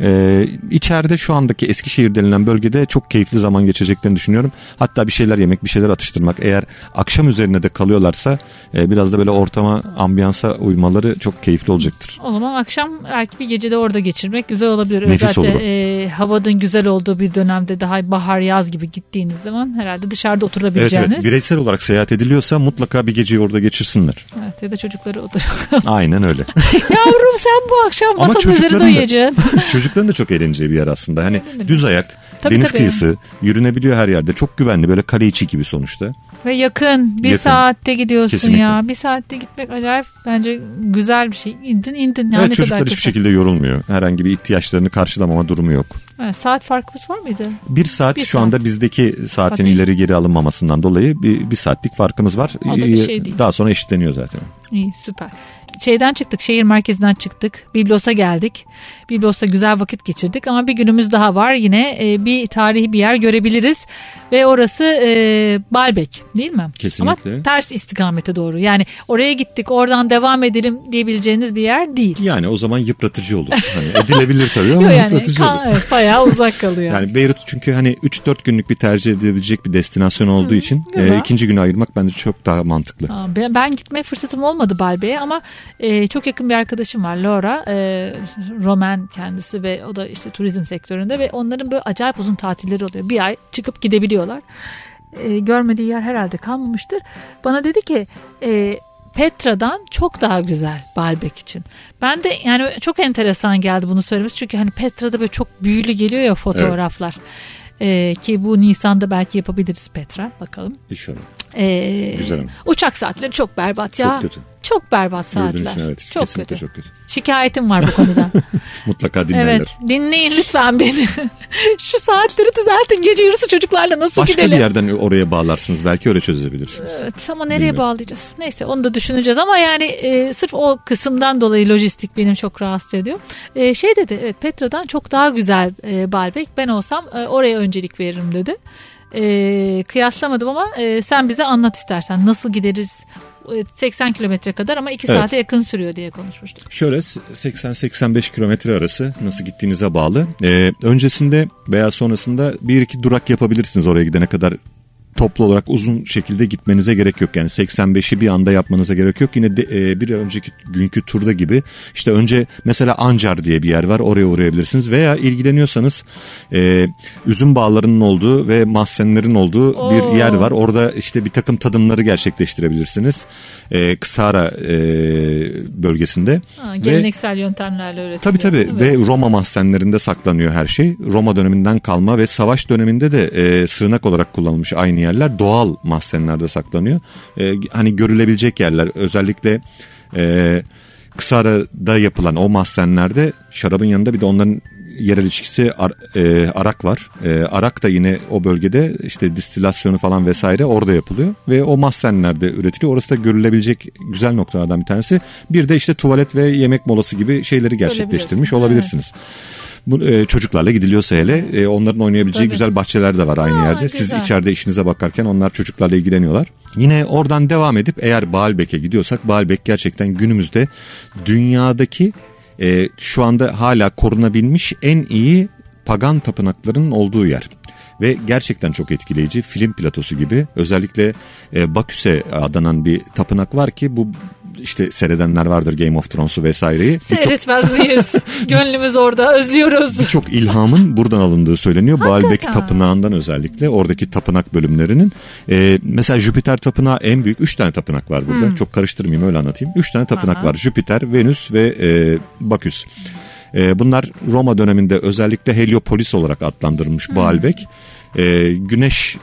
Ee, içeride şu andaki Eskişehir denilen bölgede çok keyifli zaman geçireceklerini düşünüyorum. Hatta bir şeyler yemek, bir şeyler atıştırmak. Eğer akşam üzerine de kalıyorlarsa e, biraz da böyle ortama, ambiyansa uymaları çok keyifli olacaktır. O zaman akşam belki bir gecede orada geçirmek güzel olabilir. Nefis Özellikle olur. e, havanın güzel olduğu bir dönemde daha bahar yaz gibi gittiğiniz zaman herhalde dışarıda Evet oturabileceğiniz. evet bireysel olarak seyahat ediliyorsa mutlaka bir geceyi orada geçirsinler. Evet, ya da çocukları otur. Aynen öyle. Yavrum sen bu akşam masanın üzerinde uyuyacaksın. Çocukların da çok eğleneceği bir yer aslında. Hani düz ayak, Tabii, deniz tabii. kıyısı, yürünebiliyor her yerde. Çok güvenli böyle kale içi gibi sonuçta. Ve yakın. Bir Yakın. saatte gidiyorsun Kesinlikle. ya. Bir saatte gitmek acayip bence güzel bir şey. İndin indin. Ya Evet, çocuklar hiçbir kısa. şekilde yorulmuyor. Herhangi bir ihtiyaçlarını karşılamama durumu yok. Evet, saat farkımız var mıydı? Bir saat Bir şu saat. anda bizdeki saatin Tabii. ileri geri alınmamasından dolayı bir, bir saatlik farkımız var. O da bir şey değil. Daha sonra eşitleniyor zaten. İyi süper. Şeyden çıktık, şehir merkezinden çıktık. Biblos'a geldik. Biblos'ta güzel vakit geçirdik ama bir günümüz daha var. Yine e, bir tarihi bir yer görebiliriz ve orası e, Balbek değil mi? Kesinlikle. Ama ters istikamete doğru. Yani oraya gittik, oradan devam edelim diyebileceğiniz bir yer değil. Yani o zaman yıpratıcı olur. Hani edilebilir tabii ama yani yıpratıcı olur. evet, bayağı uzak kalıyor. Yani Beyrut çünkü hani 3-4 günlük bir tercih edilebilecek bir destinasyon olduğu için e, ikinci günü ayırmak bence çok daha mantıklı. Aa, Ben, ben gitme fırsatım olmadı Balbe'ye ama e, çok yakın bir arkadaşım var Laura. E, Roman kendisi ve o da işte turizm sektöründe ve onların böyle acayip uzun tatilleri oluyor. Bir ay çıkıp gidebiliyorlar. E, görmediği yer herhalde kalmamıştır. Bana dedi ki e, Petra'dan çok daha güzel Baalbek için. Ben de yani çok enteresan geldi bunu söylemesi. Çünkü hani Petra'da böyle çok büyülü geliyor ya fotoğraflar. E, ki bu Nisan'da belki yapabiliriz Petra bakalım. İnşallah. E, Güzel. Uçak saatleri çok berbat ya. Çok kötü. Çok berbat saatler. için evet. çok kötü. çok kötü. Şikayetim var bu konuda. Mutlaka dinlerler. evet. Dinleyin lütfen beni. Şu saatleri düzeltin. Gece yarısı çocuklarla nasıl Başka gidelim? bir yerden oraya bağlarsınız. Belki öyle çözebilirsiniz. Evet ama nereye Bilmiyorum. bağlayacağız? Neyse onu da düşüneceğiz ama yani e, sırf o kısımdan dolayı lojistik beni çok rahatsız ediyor. E, şey dedi evet Petra'dan çok daha güzel e, Balbek. Ben olsam e, oraya öncelik veririm dedi. E, kıyaslamadım ama e, sen bize anlat istersen nasıl gideriz E, 80 kilometre kadar ama 2 Evet. saate yakın sürüyor diye konuşmuştuk. Şöyle 80-85 kilometre arası nasıl gittiğinize bağlı. Ee, öncesinde veya sonrasında bir iki durak yapabilirsiniz oraya gidene kadar toplu olarak uzun şekilde gitmenize gerek yok. Yani 85'i bir anda yapmanıza gerek yok. Yine de, e, bir önceki günkü turda gibi işte önce mesela Ancar diye bir yer var oraya uğrayabilirsiniz. Veya ilgileniyorsanız e, üzüm bağlarının olduğu ve mahzenlerin olduğu Oo. bir yer var. Orada işte bir takım tadımları gerçekleştirebilirsiniz. E, Kısara e, bölgesinde. Ha, Ve- geleneksel yöntemlerle öğretiliyor. Tabii tabii Evet. ve Roma mahzenlerinde saklanıyor her şey. Roma döneminden kalma ve savaş döneminde de e, sığınak olarak kullanılmış aynı yerler. Doğal mahzenlerde saklanıyor. E, hani görülebilecek yerler özellikle e, Kısara'da yapılan o mahzenlerde şarabın yanında bir de onların yerel içkisi ar- e, arak var. E, arak da yine o bölgede işte distilasyonu falan vesaire orada yapılıyor ve o mahzenlerde üretiliyor. Orası da görülebilecek güzel noktalardan bir tanesi. Bir de işte tuvalet ve yemek molası gibi şeyleri gerçekleştirmiş olabilirsiniz. Bu, e, çocuklarla gidiliyorsa hele e, onların oynayabileceği Tabii. güzel bahçeler de var aynı Aa, yerde. Siz güzel. içeride işinize bakarken onlar çocuklarla ilgileniyorlar. Yine oradan devam edip eğer Baalbek'e gidiyorsak Baalbek gerçekten günümüzde dünyadaki e, şu anda hala korunabilmiş en iyi pagan tapınaklarının olduğu yer. Ve gerçekten çok etkileyici film platosu gibi özellikle e, Baküs'e adanan bir tapınak var ki bu işte seyredenler vardır Game of Thrones'u vesaireyi. Seyretmez miyiz? Gönlümüz orada özlüyoruz. Birçok ilhamın buradan alındığı söyleniyor. Baalbek. Tapınağı'ndan özellikle oradaki tapınak bölümlerinin. Ee, mesela Jüpiter Tapınağı en büyük. Üç tane tapınak var burada. Çok karıştırmayayım öyle anlatayım. Üç tane tapınak Aha. var. Jüpiter, Venüs ve e, Baküs. E, bunlar Roma döneminde özellikle Heliopolis olarak adlandırılmış Baalbek. E, güneş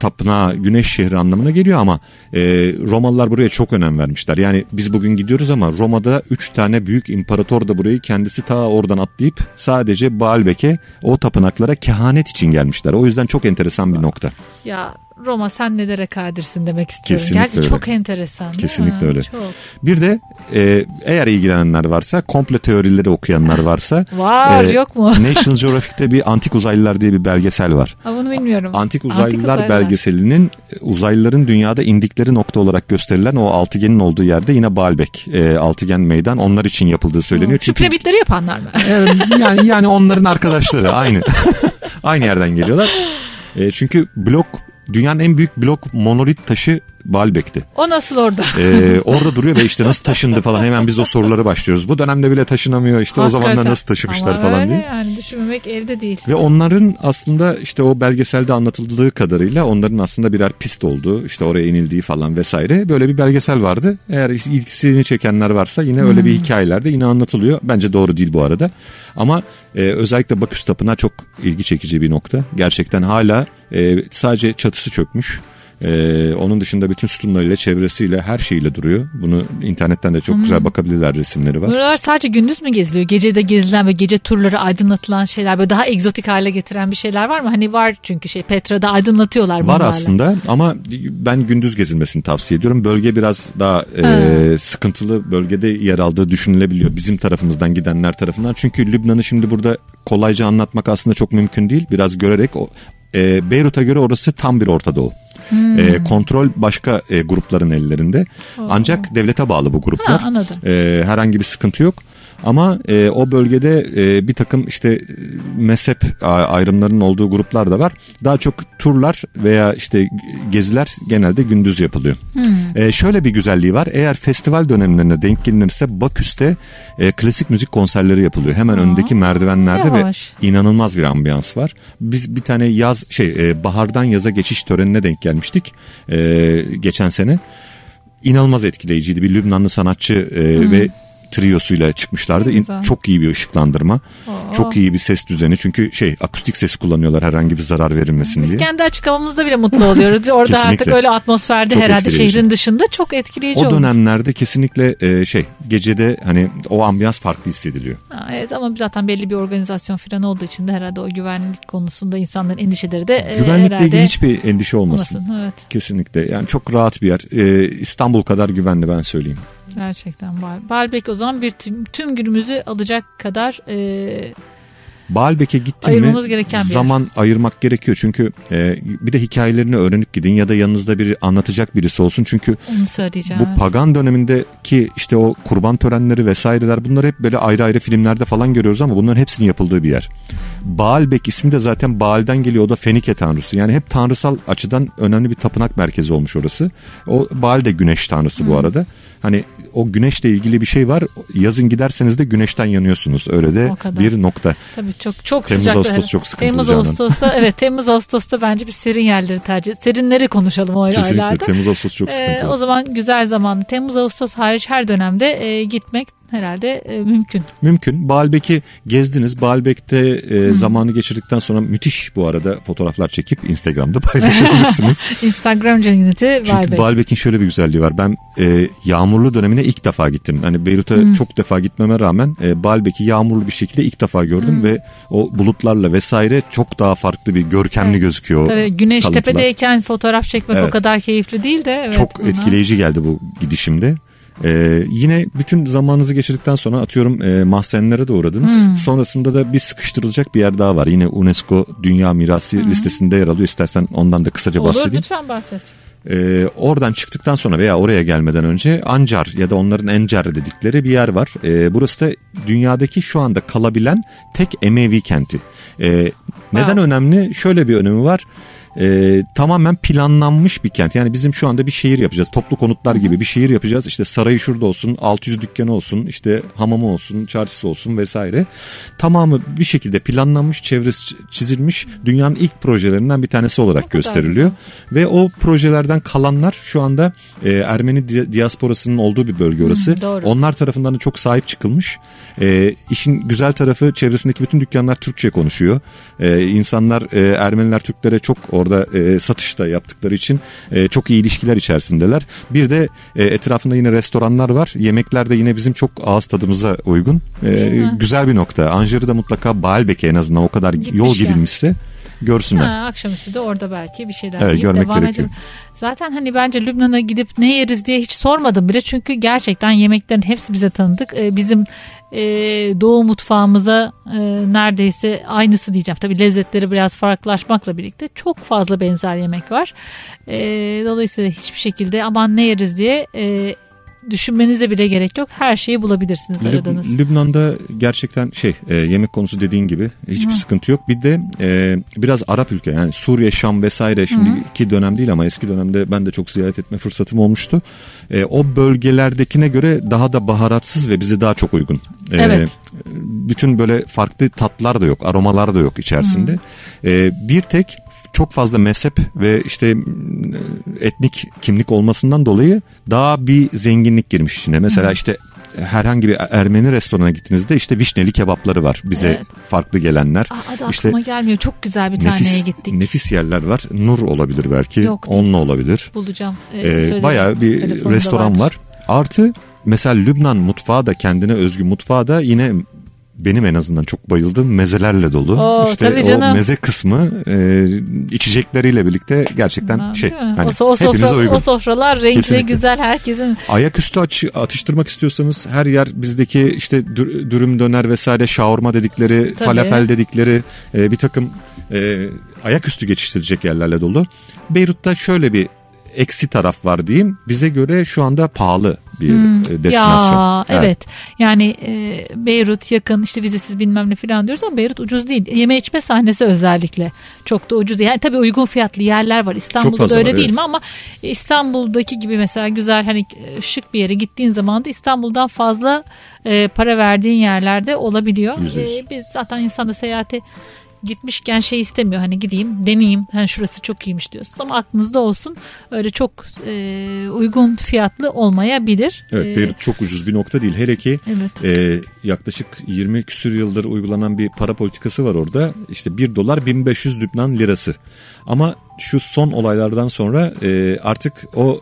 tapınağı, güneş şehri anlamına geliyor ama e, Romalılar buraya çok önem vermişler. Yani biz bugün gidiyoruz ama Roma'da 3 tane büyük imparator da burayı kendisi ta oradan atlayıp sadece Baalbek'e o tapınaklara kehanet için gelmişler. O yüzden çok enteresan bir nokta. Ya Roma sen nelere kadirsin demek istiyorum. Kesinlikle Gerçi öyle. çok enteresan. Kesinlikle öyle. Çok. Bir de e, eğer ilgilenenler varsa, komple teorileri okuyanlar varsa Var e, yok mu? National Geographic'te bir Antik Uzaylılar diye bir belgesel var. Ha, bunu bilmiyorum. Antik Uzaylılar Uzaylılar. belgeselinin e, uzaylıların dünyada indikleri nokta olarak gösterilen o altıgenin olduğu yerde yine Baalbek e, altıgen meydan onlar için yapıldığı söyleniyor. Şu piramitleri yapanlar mı? E, yani yani onların arkadaşları aynı. aynı yerden geliyorlar. E, çünkü blok dünyanın en büyük blok monolit taşı Baalbek'ti. O nasıl orada? Ee, orada duruyor ve işte nasıl taşındı falan hemen biz o soruları başlıyoruz. Bu dönemde bile taşınamıyor işte o zamanlar Hakikaten. nasıl taşımışlar Ama falan diye. yani düşünmemek elde değil. Ve onların aslında işte o belgeselde anlatıldığı kadarıyla onların aslında birer pist olduğu işte oraya inildiği falan vesaire böyle bir belgesel vardı. Eğer ilgisini çekenler varsa yine öyle bir hikayelerde yine anlatılıyor. Bence doğru değil bu arada. Ama e, özellikle Baküs Tapınağı çok ilgi çekici bir nokta. Gerçekten hala e, sadece çatısı çökmüş. Ee, onun dışında bütün sütunlarıyla, çevresiyle, her şeyiyle duruyor. Bunu internetten de çok Hmm. güzel bakabilirler resimleri var. Buralar sadece gündüz mü geziliyor? Gece de gezilen ve gece turları aydınlatılan şeyler böyle daha egzotik hale getiren bir şeyler var mı? Hani var çünkü şey Petra'da aydınlatıyorlar Var bunlarla. aslında ama ben gündüz gezilmesini tavsiye ediyorum. Bölge biraz daha e, sıkıntılı bölgede yer aldığı düşünülebiliyor bizim tarafımızdan gidenler tarafından. Çünkü Lübnan'ı şimdi burada kolayca anlatmak aslında çok mümkün değil. Biraz görerek o e, Beyrut'a göre orası tam bir Orta Doğu. Hmm. E, kontrol başka e, grupların ellerinde. Ancak devlete bağlı bu gruplar. Ha, anladım. E, herhangi bir sıkıntı yok. Ama e, o bölgede e, bir takım işte e, mezhep ayrımlarının olduğu gruplar da var. Daha çok turlar veya işte geziler genelde gündüz yapılıyor. E, şöyle bir güzelliği var. Eğer festival dönemlerine denk gelinirse Baküs'te e, klasik müzik konserleri yapılıyor. Hemen önündeki merdivenlerde yavaş. ve inanılmaz bir ambiyans var. Biz bir tane yaz şey e, bahardan yaza geçiş törenine denk gelmiştik e, geçen sene. İnanılmaz etkileyiciydi. Bir Lübnanlı sanatçı e, ve triosuyla çıkmışlardı. Güzel. Çok iyi bir ışıklandırma. Oo. Çok iyi bir ses düzeni. Çünkü şey akustik ses kullanıyorlar herhangi bir zarar verilmesin Biz diye. kendi açık havamızda bile mutlu oluyoruz. Orada Kesinlikle. artık öyle atmosferde Çok herhalde etkileyici. şehrin dışında çok etkileyici O dönemlerde kesinlikle e, şey gecede hani o ambiyans farklı hissediliyor. Ha, evet ama zaten belli bir organizasyon falan olduğu için de herhalde o güvenlik konusunda insanların endişeleri de e, Güvenlikle herhalde ilgili hiçbir endişe olmasın. olmasın. Evet Kesinlikle. Yani çok rahat bir yer. E, İstanbul kadar güvenli ben söyleyeyim. Gerçekten Bal. Baalbek o zaman bir tüm, tüm günümüzü alacak kadar e, Baalbek'e gittin mi gereken bir yer. zaman ayırmak gerekiyor. Çünkü e, bir de hikayelerini öğrenip gidin ya da yanınızda biri anlatacak birisi olsun. Çünkü bu pagan dönemindeki işte o kurban törenleri vesaireler bunlar hep böyle ayrı ayrı filmlerde falan görüyoruz ama bunların hepsinin yapıldığı bir yer. Baalbek ismi de zaten Baal'den geliyor o da Fenike tanrısı. Yani hep tanrısal açıdan önemli bir tapınak merkezi olmuş orası. O Baal de güneş tanrısı bu arada. Hani o güneşle ilgili bir şey var. Yazın giderseniz de güneşten yanıyorsunuz. Öyle de bir nokta. Tabii çok çok Temmuz, sıcak. Ağustos çok sıkıntılı Temmuz Canan. Ağustos'ta evet Temmuz Ağustos'ta bence bir serin yerleri tercih. Serinleri konuşalım o Kesinlikle aylarda. Temmuz Ağustos çok Ee, sıkıntılı. o zaman güzel zamanlı. Temmuz Ağustos hariç her dönemde e, gitmek herhalde e, mümkün. Mümkün. Baalbek'i gezdiniz. Baalbek'te e, zamanı geçirdikten sonra müthiş bu arada fotoğraflar çekip Instagram'da paylaşabilirsiniz. Instagram cenneti Çünkü Baalbek. Baalbek'in şöyle bir güzelliği var. Ben e, yağmurlu dönemine ilk defa gittim. Hani Beyrut'a çok defa gitmeme rağmen e, Baalbek'i yağmurlu bir şekilde ilk defa gördüm ve o bulutlarla vesaire çok daha farklı bir görkemli Evet. gözüküyor. o Tabii güneş kalıntılar. tepedeyken fotoğraf çekmek o Evet. kadar keyifli değil de. Evet, Çok ama- etkileyici geldi bu gidişimde. Ee, yine bütün zamanınızı geçirdikten sonra atıyorum e, mahzenlere de uğradınız. Hmm. Sonrasında da bir sıkıştırılacak bir yer daha var. Yine UNESCO Dünya Mirası listesinde yer alıyor. İstersen ondan da kısaca Olur bahsedeyim. lütfen bahset. Ee, oradan çıktıktan sonra veya oraya gelmeden önce Ancar ya da onların Encar dedikleri bir yer var. Ee, burası da dünyadaki şu anda kalabilen tek Emevi kenti. Ee, neden Wow. önemli? Şöyle bir önemi var. Ee, tamamen planlanmış bir kent. Yani bizim şu anda bir şehir yapacağız. Toplu konutlar gibi bir şehir yapacağız. İşte sarayı şurada olsun, 600 dükkanı olsun, işte hamamı olsun, çarşısı olsun vesaire. Tamamı bir şekilde planlanmış, çevresi çizilmiş dünyanın ilk projelerinden bir tanesi olarak gösteriliyor. Ve o projelerden kalanlar şu anda e, Ermeni di- diasporasının olduğu bir bölge orası. doğru. Onlar tarafından da çok sahip çıkılmış. E, işin güzel tarafı çevresindeki bütün dükkanlar Türkçe konuşuyor. E, insanlar e, Ermeniler Türklere çok orada e, satış da yaptıkları için e, çok iyi ilişkiler içerisindeler. Bir de e, etrafında yine restoranlar var. Yemekler de yine bizim çok ağız tadımıza uygun. E, güzel bir nokta. Anjar'ı da mutlaka Baalbek'e en azından o kadar yol Gitmişken. gidilmişse görsünler. Ha, akşamüstü de orada belki bir şeyler Evet, görmek devam gerekiyor. edelim. Zaten hani bence Lübnan'a gidip ne yeriz diye hiç sormadım bile. Çünkü gerçekten yemeklerin hepsi bize tanıdık. Ee, bizim e, doğu mutfağımıza e, neredeyse aynısı diyeceğim. Tabii lezzetleri biraz farklılaşmakla birlikte çok fazla benzer yemek var. E, dolayısıyla hiçbir şekilde aman ne yeriz diye e, düşünmenize bile gerek yok. Her şeyi bulabilirsiniz Lüb- aradığınız. Lübnan'da gerçekten şey e, yemek konusu dediğin gibi hiçbir sıkıntı yok. Bir de e, biraz Arap ülke yani Suriye, Şam vesaire şimdiki dönem değil ama eski dönemde ben de çok ziyaret etme fırsatım olmuştu. E, o bölgelerdekine göre daha da baharatsız ve bize daha çok uygun. E, Evet. Bütün böyle farklı tatlar da yok, aromalar da yok içerisinde. E, bir tek çok fazla mezhep ve işte etnik kimlik olmasından dolayı daha bir zenginlik girmiş içine. Mesela işte herhangi bir Ermeni restorana gittiğinizde işte vişneli kebapları var bize Evet. farklı gelenler. Aa, adı İşte aklıma gelmiyor. Çok güzel bir taneye nefis, gittik. nefis yerler var. Nur olabilir belki. Yok, onlu olabilir. Bulacağım. Ee, Ee, bayağı bir restoran vardır. var. Artı mesela Lübnan mutfağı da kendine özgü mutfağı da yine benim en azından çok bayıldığım mezelerle dolu. Oo, işte o canım. meze kısmı e, içecekleriyle birlikte gerçekten Ha, şey hani o, o, hepinize sofra, uygun. o sofralar renkli Kesinlikle. güzel herkesin Ayaküstü aç, atıştırmak istiyorsanız her yer bizdeki işte dür- dürüm döner vesaire şaurma dedikleri, Tabii. falafel dedikleri e, bir takım e, ayaküstü geçiştirecek yerlerle dolu. Beyrut'ta şöyle bir eksi taraf var diyeyim. Bize göre şu anda pahalı bir e, destinasyon. Ya evet. Yani e, Beyrut yakın işte vizesiz bilmem ne falan diyoruz ama Beyrut ucuz değil. Yeme içme sahnesi özellikle çok da ucuz. Yani tabii uygun fiyatlı yerler var. İstanbul'da öyle var, değil evet. mi ama İstanbul'daki gibi mesela güzel hani e, şık bir yere gittiğin zaman da İstanbul'dan fazla e, para verdiğin yerlerde olabiliyor. E, biz zaten insan da seyahate gitmişken şey istemiyor hani gideyim deneyeyim hani şurası çok iyiymiş diyorsunuz ama aklınızda olsun öyle çok e, uygun fiyatlı olmayabilir. Evet E, Beyrut çok ucuz bir nokta değil. Hele ki Evet. e, yaklaşık 20 küsür yıldır uygulanan bir para politikası var orada. İşte 1 dolar 1500 Lübnan lirası. Ama şu son olaylardan sonra e, artık o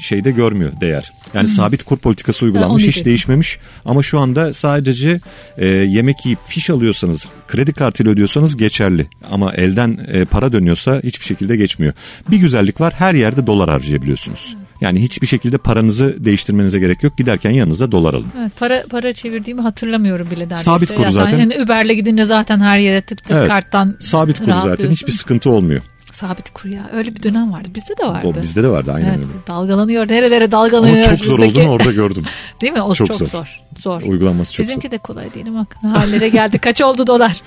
şeyde görmüyor değer. Yani sabit kur politikası uygulanmış hiç değişmemiş. Ama şu anda sadece e, yemek yiyip fiş alıyorsanız kredi kartıyla ödüyorsanız geçerli. Ama elden e, para dönüyorsa hiçbir şekilde geçmiyor. Bir güzellik var her yerde dolar harcayabiliyorsunuz. Yani hiçbir şekilde paranızı değiştirmenize gerek yok. Giderken yanınıza dolar alın. Evet, para para çevirdiğimi hatırlamıyorum bile neredeyse. Sabit kuru Ya zaten. Yani Uber'le gidince zaten her yere tık tık Evet. karttan Sabit kuru zaten hiçbir sıkıntı olmuyor. Sabit kur ya. Öyle bir dönem vardı. Bizde de vardı. O bizde de vardı aynen evet, öyle. dalgalanıyor. Nerelere dalgalanıyor. Ama çok zor bizdeki. olduğunu orada gördüm. Değil mi? O Çok çok, zor. zor. Zor. Uygulanması çok Bizimki zor. de kolay değil ama hallere geldi. Kaç oldu dolar?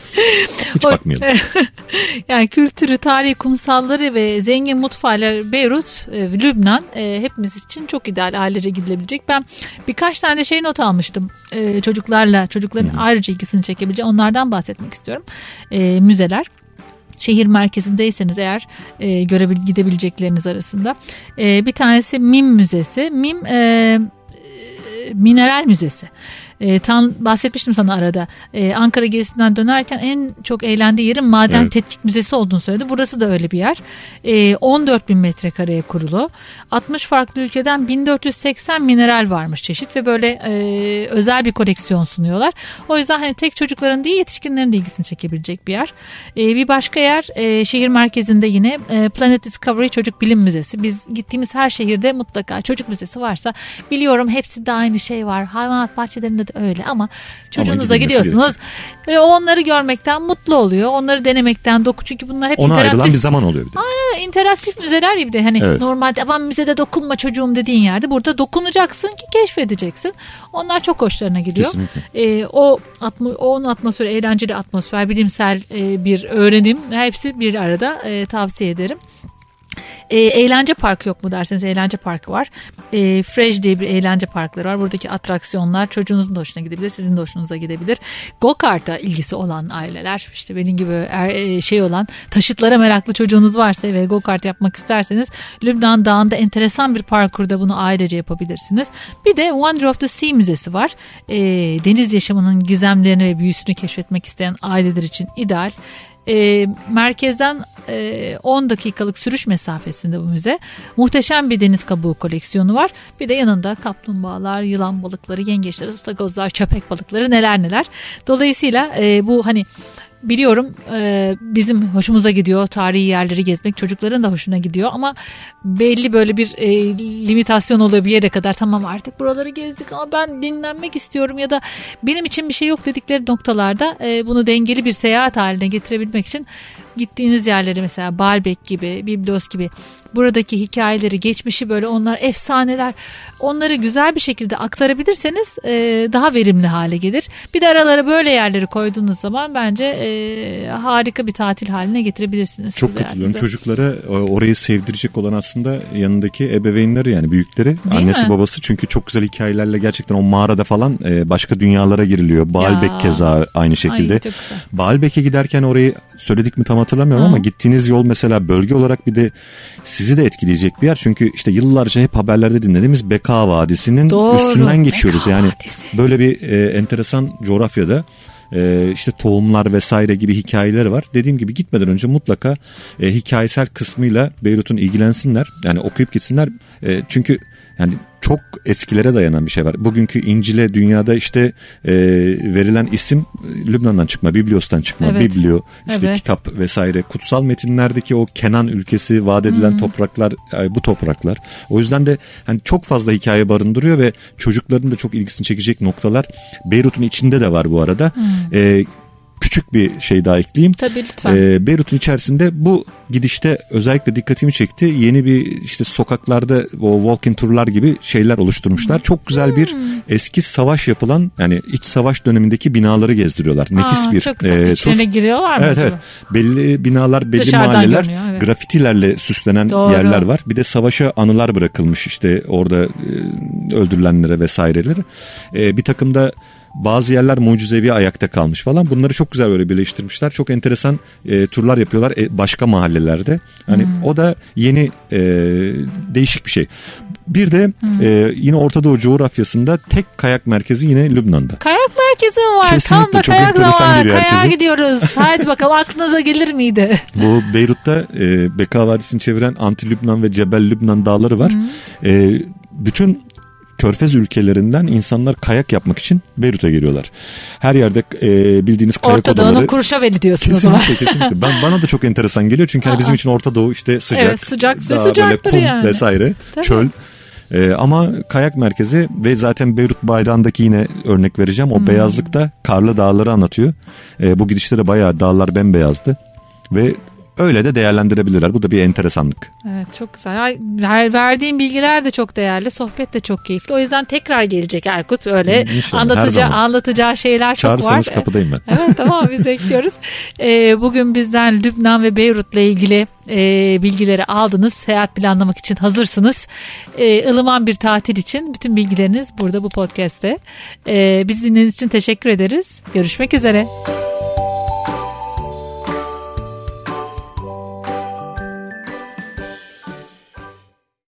Hiç O- bakmayalım. yani kültürü, tarihi, kumsalları ve zengin mutfağıyla Beyrut, e, Lübnan e, hepimiz için çok ideal ailece gidilebilecek. Ben birkaç tane şey not almıştım e, çocuklarla. Çocukların ayrıca ilgisini çekebileceği onlardan bahsetmek istiyorum. Müzeler. Şehir merkezindeyseniz eğer e, görebil gidebilecekleriniz arasında. E, bir tanesi MIM Müzesi. MIM e, Mineral Müzesi. E, tam bahsetmiştim sana arada. E, Ankara gezisinden dönerken en çok eğlendiği yerin maden Evet. tetkik müzesi olduğunu söyledi. Burası da öyle bir yer. E, 14 bin metrekareye kurulu. 60 farklı ülkeden 1480 mineral varmış çeşit ve böyle e, özel bir koleksiyon sunuyorlar. O yüzden hani tek çocukların değil yetişkinlerin de ilgisini çekebilecek bir yer. E, bir başka yer e, şehir merkezinde yine e, Planet Discovery Çocuk Bilim Müzesi. Biz gittiğimiz her şehirde mutlaka çocuk müzesi varsa biliyorum hepsi de aynı şey var. Hayvanat bahçelerinde de öyle ama çocuğunuza gidilmesi gidiyorsunuz ve onları görmekten mutlu oluyor. Onları denemekten doku çünkü bunlar hep Ona ayrılan interaktif bir zaman oluyor bir de. interaktif müzeler gibi de hani Evet. normalde aman müzede dokunma çocuğum dediğin yerde burada dokunacaksın ki keşfedeceksin. Onlar çok hoşlarına gidiyor. Kesinlikle. Ee, o atmo, onun atmosferi eğlenceli atmosfer, bilimsel e, bir öğrenim hepsi bir arada e, tavsiye ederim. E, eğlence parkı yok mu derseniz eğlence parkı var. E, Fresh diye bir eğlence parkları var. Buradaki atraksiyonlar çocuğunuzun da hoşuna gidebilir, sizin de hoşunuza gidebilir. Go kart'a ilgisi olan aileler, işte benim gibi er- e, şey olan taşıtlara meraklı çocuğunuz varsa ve go kart yapmak isterseniz Lübnan Dağı'nda enteresan bir parkurda bunu ailece yapabilirsiniz. Bir de Wonder of the Sea Müzesi var. E, deniz yaşamının gizemlerini ve büyüsünü keşfetmek isteyen aileler için ideal. E, merkezden e, 10 dakikalık sürüş mesafesinde bu müze. Muhteşem bir deniz kabuğu koleksiyonu var. Bir de yanında kaplumbağalar, yılan balıkları, yengeçler, ıstakozlar, köpek balıkları neler neler. Dolayısıyla e, bu hani biliyorum e, bizim hoşumuza gidiyor tarihi yerleri gezmek çocukların da hoşuna gidiyor ama belli böyle bir e, limitasyon oluyor bir yere kadar. Tamam artık buraları gezdik ama ben dinlenmek istiyorum ya da benim için bir şey yok dedikleri noktalarda e, bunu dengeli bir seyahat haline getirebilmek için gittiğiniz yerleri mesela Baalbek gibi, Biblos gibi buradaki hikayeleri, geçmişi böyle onlar efsaneler onları güzel bir şekilde aktarabilirseniz e, daha verimli hale gelir. Bir de aralara böyle yerleri koyduğunuz zaman bence e, harika bir tatil haline getirebilirsiniz. Çok katılıyorum. Çocuklara e, orayı sevdirecek olan aslında yanındaki ebeveynleri yani büyükleri. annesi mi? babası çünkü çok güzel hikayelerle gerçekten o mağarada falan e, başka dünyalara giriliyor. Baalbek Ya. keza aynı şekilde. Baalbek'e giderken orayı söyledik mi tam hatırlamıyorum ama gittiğiniz yol mesela bölge olarak bir de sizi de etkileyecek bir yer. Çünkü işte yıllarca hep haberlerde dinlediğimiz Beka Vadisi'nin Doğru, üstünden geçiyoruz. Beka yani Vadisi. böyle bir e, enteresan coğrafyada e, işte tohumlar vesaire gibi hikayeleri var. Dediğim gibi gitmeden önce mutlaka e, hikayesel kısmıyla Beyrut'un ilgilensinler. Yani okuyup gitsinler. E, çünkü yani çok eskilere dayanan bir şey var. Bugünkü İncil'e dünyada işte e, verilen isim e, Lübnan'dan çıkma, Biblios'tan çıkma, Evet. Biblio, işte Evet. kitap vesaire. Kutsal metinlerdeki o Kenan ülkesi vaat edilen topraklar e, bu topraklar. O yüzden de hani çok fazla hikaye barındırıyor ve çocukların da çok ilgisini çekecek noktalar Beyrut'un içinde de var bu arada. E, küçük bir şey daha ekleyeyim. Tabii lütfen. Ee, Beyrut'un içerisinde bu gidişte özellikle dikkatimi çekti. Yeni bir işte sokaklarda o walking turlar gibi şeyler oluşturmuşlar. Çok güzel bir Hmm. eski savaş yapılan yani iç savaş dönemindeki binaları gezdiriyorlar. Nefis Aa, bir çok güzel. e. İçlerine giriyorlar mı Evet acaba? evet. Belli binalar, belli Dışarıdan mahalleler görünüyor, evet. grafitilerle süslenen Doğru. yerler var. Bir de savaşa anılar bırakılmış işte orada e, öldürülenlere vesaireleri. E, bir takım da bazı yerler mucizevi ayakta kalmış falan. Bunları çok güzel böyle birleştirmişler. Çok enteresan e, turlar yapıyorlar e, başka mahallelerde. Hani Hmm. o da yeni e, değişik bir şey. Bir de Hmm. e, yine Orta Doğu coğrafyasında tek kayak merkezi yine Lübnan'da. Kayak merkezi mi var? Kesinlikle, Tam da çok kayak zamanı. Kayağa herkese. gidiyoruz. Haydi bakalım aklınıza gelir miydi? Bu Beyrut'ta e, Beka Vadisi'ni çeviren Anti Lübnan ve Cebel Lübnan dağları var. E, bütün Körfez ülkelerinden insanlar kayak yapmak için Beyrut'a geliyorlar. Her yerde e, bildiğiniz kayak Orta Doğu'nun odaları. Kurşaveli diyorsunuz o zaman. Kesinlikle kesinlikle. Ben bana da çok enteresan geliyor çünkü hani bizim için Orta Doğu işte sıcak, Evet, sıcak ve daha böyle sıcaktır kum yani. vesaire, Tabii. çöl. E, ama kayak merkezi ve zaten Beyrut bayrağındaki yine örnek vereceğim. Hmm. O beyazlık da karlı dağları anlatıyor. E, bu gidişte de bayağı dağlar bembeyazdı ve öyle de değerlendirebilirler. Bu da bir enteresanlık. Evet çok güzel. Her verdiğin bilgiler de çok değerli. Sohbet de çok keyifli. O yüzden tekrar gelecek Erkut. Öyle İnşallah, anlatacağı, anlatacağı şeyler çok var. Çağırırsanız kapıdayım ben. Evet tamam biz bekliyoruz. Ee, bugün bizden Lübnan ve Beyrut'la ilgili e, bilgileri aldınız. Seyahat planlamak için hazırsınız. E, ılıman bir tatil için bütün bilgileriniz burada bu podcast'te. E, biz dinlediğiniz için teşekkür ederiz. Görüşmek üzere.